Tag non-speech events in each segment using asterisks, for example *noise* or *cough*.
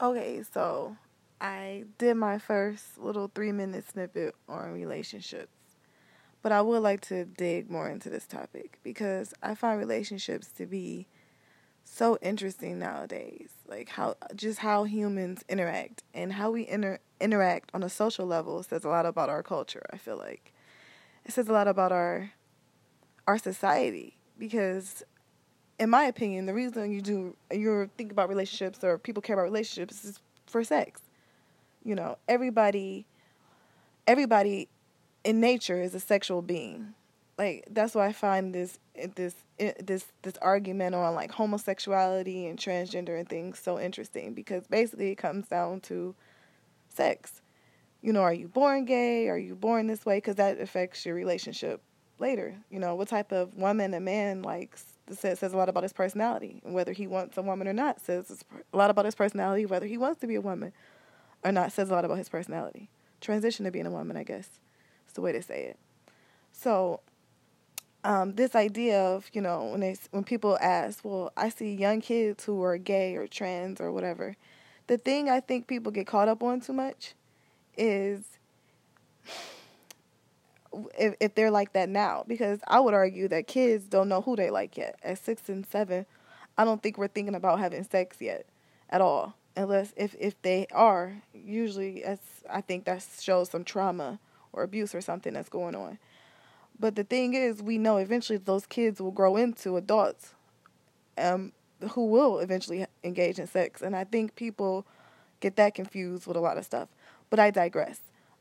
Okay, so I did my first little three minute snippet on relationships. But I would like to dig more into this topic because I find relationships to be so interesting nowadays. Like how just how humans interact and how we inter- interact on a social level says a lot about our culture, I feel like. It says a lot about our our society because in my opinion, the reason you do you think about relationships or people care about relationships is for sex. You know, everybody everybody in nature is a sexual being. Like that's why I find this this this this argument on like homosexuality and transgender and things so interesting because basically it comes down to sex. You know, are you born gay? Are you born this way? Because that affects your relationship later. You know, what type of woman a man likes says says a lot about his personality, whether he wants a woman or not. Says a lot about his personality, whether he wants to be a woman or not. Says a lot about his personality. Transition to being a woman, I guess is the way to say it. So, um, this idea of you know when they when people ask, well, I see young kids who are gay or trans or whatever. The thing I think people get caught up on too much is if if they're like that now, because I would argue that kids don't know who they like yet. At six and seven, I don't think we're thinking about having sex yet, at all. Unless if if they are, usually as I think that shows some trauma or abuse or something that's going on. But the thing is, we know eventually those kids will grow into adults um, who will eventually engage in sex. And I think people get that confused with a lot of stuff. But I digress.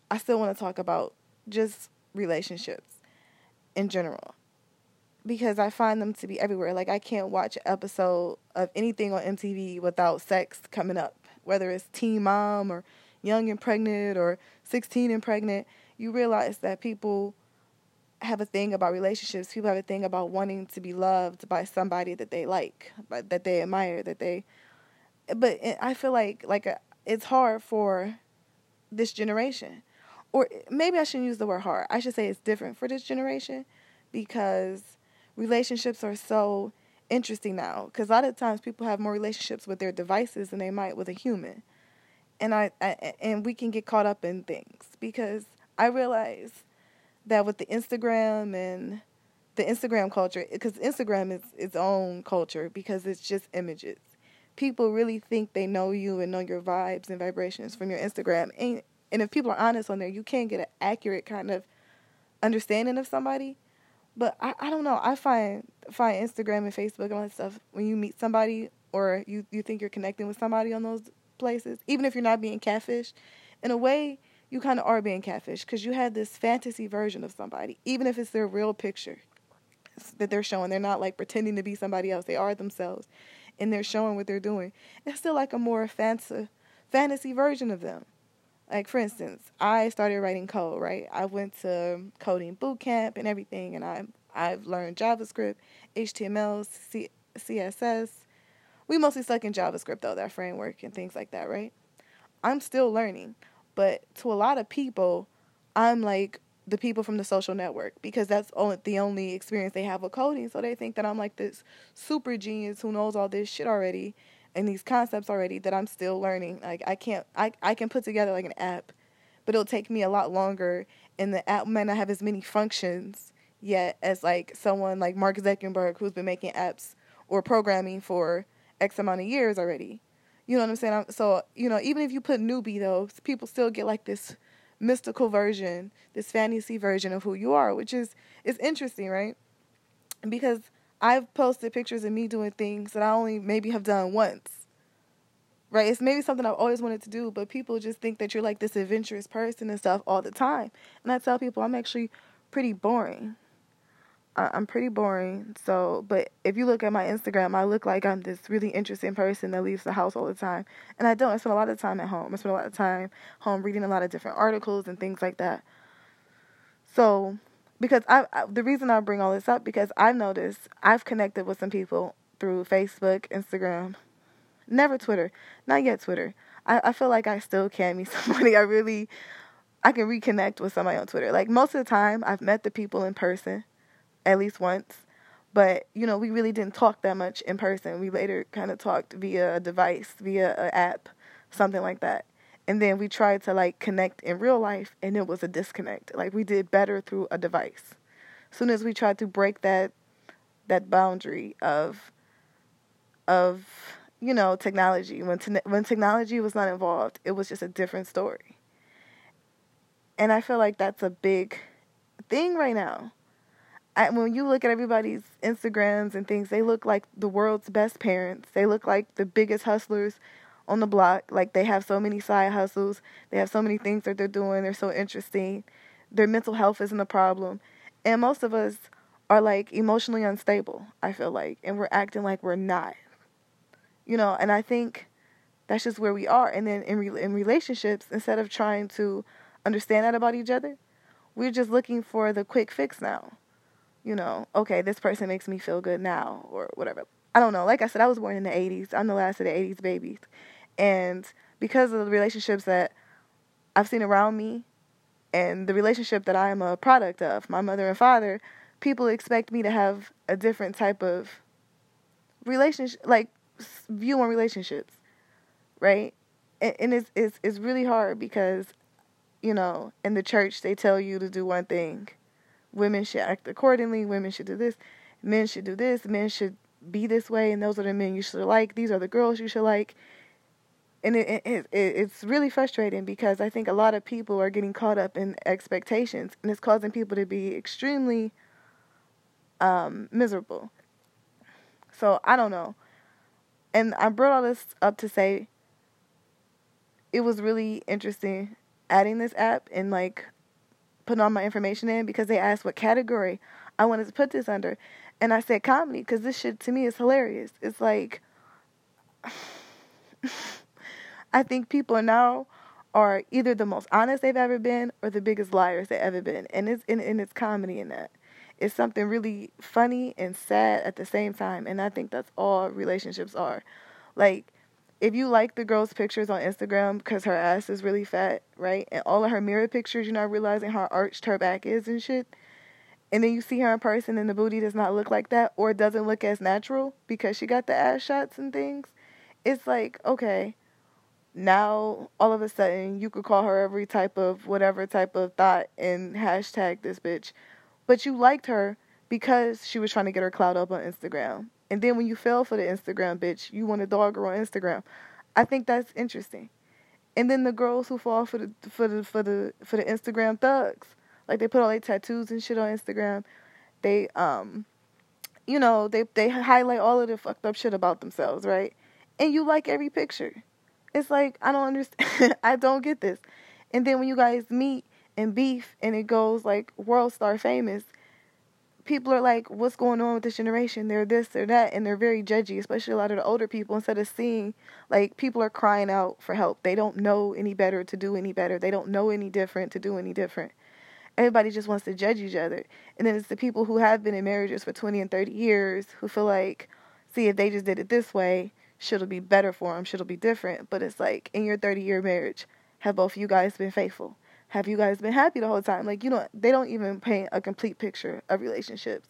I still want to talk about just relationships in general because I find them to be everywhere. Like I can't watch an episode of anything on MTV without sex coming up, whether it's Teen Mom or Young and Pregnant or 16 and Pregnant you realize that people have a thing about relationships. People have a thing about wanting to be loved by somebody that they like, that they admire, that they. But I feel like like a, uh, it's hard for this generation, or maybe I shouldn't use the word hard. I should say it's different for this generation, because relationships are so interesting now. Because a lot of times people have more relationships with their devices than they might with a human, and I, I and we can get caught up in things because I realize that with the Instagram and the Instagram culture, because Instagram is its own culture because it's just images. People really think they know you and know your vibes and vibrations from your Instagram. And, and if people are honest on there, you can get an accurate kind of understanding of somebody. But I, I don't know. I find find Instagram and Facebook and all that stuff when you meet somebody or you, you think you're connecting with somebody on those places, even if you're not being catfished, in a way – you kind of are being catfished because you have this fantasy version of somebody, even if it's their real picture that they're showing. They're not like pretending to be somebody else. They are themselves, and they're showing what they're doing. It's still like a more fancy, fantasy version of them. Like for instance, I started writing code. Right, I went to coding boot camp and everything, and I I've learned JavaScript, HTML, C- CSS. We mostly stuck in JavaScript though, that framework and things like that. Right. I'm still learning. But to a lot of people, I'm like the people from the social network because that's the only experience they have with coding. So they think that I'm like this super genius who knows all this shit already and these concepts already that I'm still learning. Like I can't I, I can put together like an app, but it'll take me a lot longer and the app might not have as many functions yet as like someone like Mark Zuckerberg who's been making apps or programming for X amount of years already. You know what I'm saying? So, you know, even if you put newbie though, people still get like this mystical version, this fantasy version of who you are, which is is interesting, right? Because I've posted pictures of me doing things that I only maybe have done once. Right? It's maybe something I've always wanted to do, but people just think that you're like this adventurous person and stuff all the time. And I tell people I'm actually pretty boring. I'm pretty boring. So, but if you look at my Instagram, I look like I'm this really interesting person that leaves the house all the time. And I don't. I spend a lot of time at home. I spend a lot of time home reading a lot of different articles and things like that. So, because I, I the reason I bring all this up because I've noticed I've connected with some people through Facebook, Instagram, never Twitter, not yet Twitter. I, I feel like I still can meet *laughs* somebody. I really, I can reconnect with somebody on Twitter. Like most of the time, I've met the people in person at least once. But, you know, we really didn't talk that much in person. We later kind of talked via a device, via an app, something like that. And then we tried to like connect in real life and it was a disconnect. Like we did better through a device. As soon as we tried to break that that boundary of of you know technology when te- when technology was not involved, it was just a different story. And I feel like that's a big thing right now. I, when you look at everybody's Instagrams and things, they look like the world's best parents. They look like the biggest hustlers on the block. Like they have so many side hustles. They have so many things that they're doing. They're so interesting. Their mental health isn't a problem. And most of us are like emotionally unstable, I feel like, and we're acting like we're not. You know, and I think that's just where we are. And then in re- in relationships, instead of trying to understand that about each other, we're just looking for the quick fix now you know, okay, this person makes me feel good now or whatever. I don't know. Like I said, I was born in the 80s. I'm the last of the 80s babies. And because of the relationships that I've seen around me and the relationship that I am a product of, my mother and father, people expect me to have a different type of relationship, like view on relationships, right? And, and it's, it's, it's really hard because, you know, in the church, they tell you to do one thing. Women should act accordingly, women should do this, men should do this, men should be this way, and those are the men you should like, these are the girls you should like. And it, it, it, it's really frustrating because I think a lot of people are getting caught up in expectations, and it's causing people to be extremely um, miserable. So I don't know. And I brought all this up to say it was really interesting adding this app and like putting all my information in because they asked what category I wanted to put this under. And I said comedy because this shit to me is hilarious. It's like, *sighs* *sighs* I think people now are either the most honest they've ever been or the biggest liars they've ever been. And it's, and, and it's comedy in that. It's something really funny and sad at the same time. And I think that's all relationships are. Like, if you like the girl's pictures on Instagram because her ass is really fat, right? And all of her mirror pictures, you're not realizing how arched her back is and shit. And then you see her in person and the booty does not look like that or doesn't look as natural because she got the ass shots and things. It's like, okay, now all of a sudden you could call her every type of whatever type of thought and hashtag this bitch. But you liked her because she was trying to get her clout up on Instagram. And then when you fell for the Instagram bitch, you want to dog her on Instagram. I think that's interesting. And then the girls who fall for the for the for the for the Instagram thugs, like they put all their tattoos and shit on Instagram. They um, you know, they they highlight all of the fucked up shit about themselves, right? And you like every picture. It's like I don't understand. *laughs* I don't get this. And then when you guys meet and beef, and it goes like world star famous, people are like, what's going on with this generation? They're this, they're that, and they're very judgy, especially a lot of the older people. Instead of seeing, like, people are crying out for help. They don't know any better to do any better. They don't know any different to do any different. Everybody just wants to judge each other. And then it's the people who have been in marriages for 20 and 30 years who feel like, see, if they just did it this way, should it be better for them? Should it be different? But it's like, in your 30 year marriage, have both you guys been faithful? have you guys been happy the whole time? Like, you know, they don't even paint a complete picture of relationships.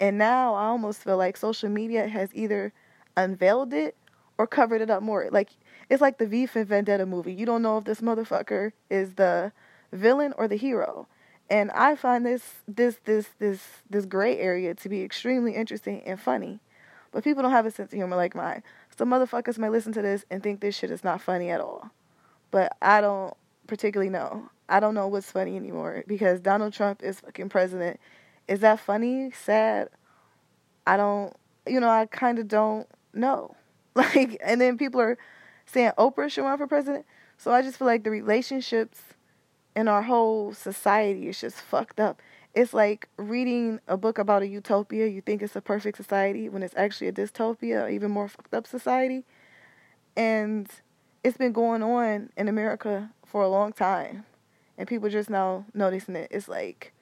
And now I almost feel like social media has either unveiled it or covered it up more. Like, it's like the V for Vendetta movie. You don't know if this motherfucker is the villain or the hero. And I find this this this this this gray area to be extremely interesting and funny. But people don't have a sense of humor like mine. So motherfuckers may listen to this and think this shit is not funny at all. But I don't particularly know. I don't know what's funny anymore because Donald Trump is fucking president. Is that funny? Sad? I don't, you know, I kind of don't know. *laughs* Like, and then people are saying Oprah should run for president. So I just feel like the relationships in our whole society is just fucked up. It's like reading a book about a utopia. You think it's a perfect society when it's actually a dystopia, or even more fucked up society. And it's been going on in America for a long time and people just now noticing it. It's like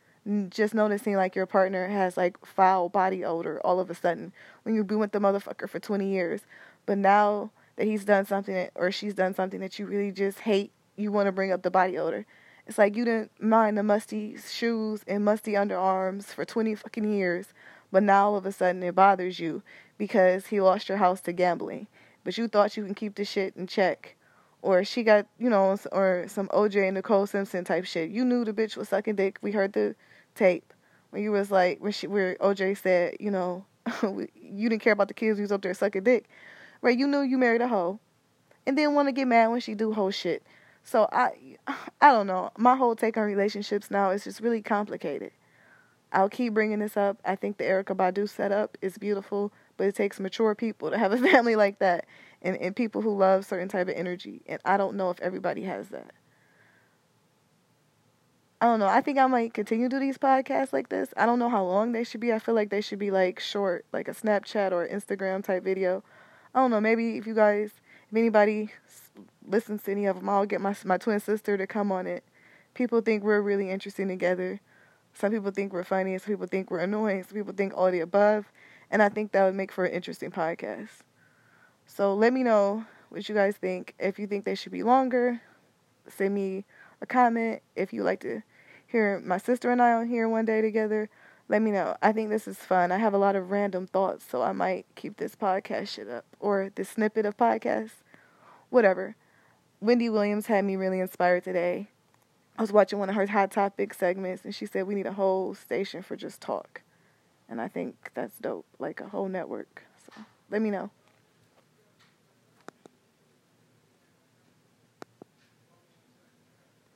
just noticing like your partner has like foul body odor all of a sudden when you've been with the motherfucker for 20 years. But now that he's done something that, or she's done something that you really just hate, you want to bring up the body odor. It's like you didn't mind the musty shoes and musty underarms for 20 fucking years, but now all of a sudden it bothers you because he lost your house to gambling. But you thought you can keep the shit in check or she got, you know, or some OJ and Nicole Simpson type shit. You knew the bitch was sucking dick. We heard the tape when you was like, when she, where OJ said, you know, *laughs* you didn't care about the kids. You was up there sucking dick, right? You knew you married a hoe, and then want to get mad when she do whole shit. So I, *sighs* I don't know. My whole take on relationships now is just really complicated. I'll keep bringing this up. I think the Erykah Badu setup is beautiful, but it takes mature people to have a *laughs* family like that and, and people who love certain type of energy. And I don't know if everybody has that. I don't know. I think I might continue to do these podcasts like this. I don't know how long they should be. I feel like they should be like short, like a Snapchat or Instagram type video. I don't know. Maybe if you guys, if anybody listens to any of them, I'll get my my twin sister to come on it. People think we're really interesting together. Some people think we're funny. Some people think we're annoying. Some people think all the above. And I think that would make for an interesting podcast. So let me know what you guys think. If you think they should be longer, send me a comment. If you'd like to hear my sister and I on here one day together, let me know. I think this is fun. I have a lot of random thoughts, so I might keep this podcast shit up or this snippet of podcast, whatever. Wendy Williams had me really inspired today. I was watching one of her hot topic segments, and she said we need a whole station for just talk, and I think that's dope, like a whole network. So let me know.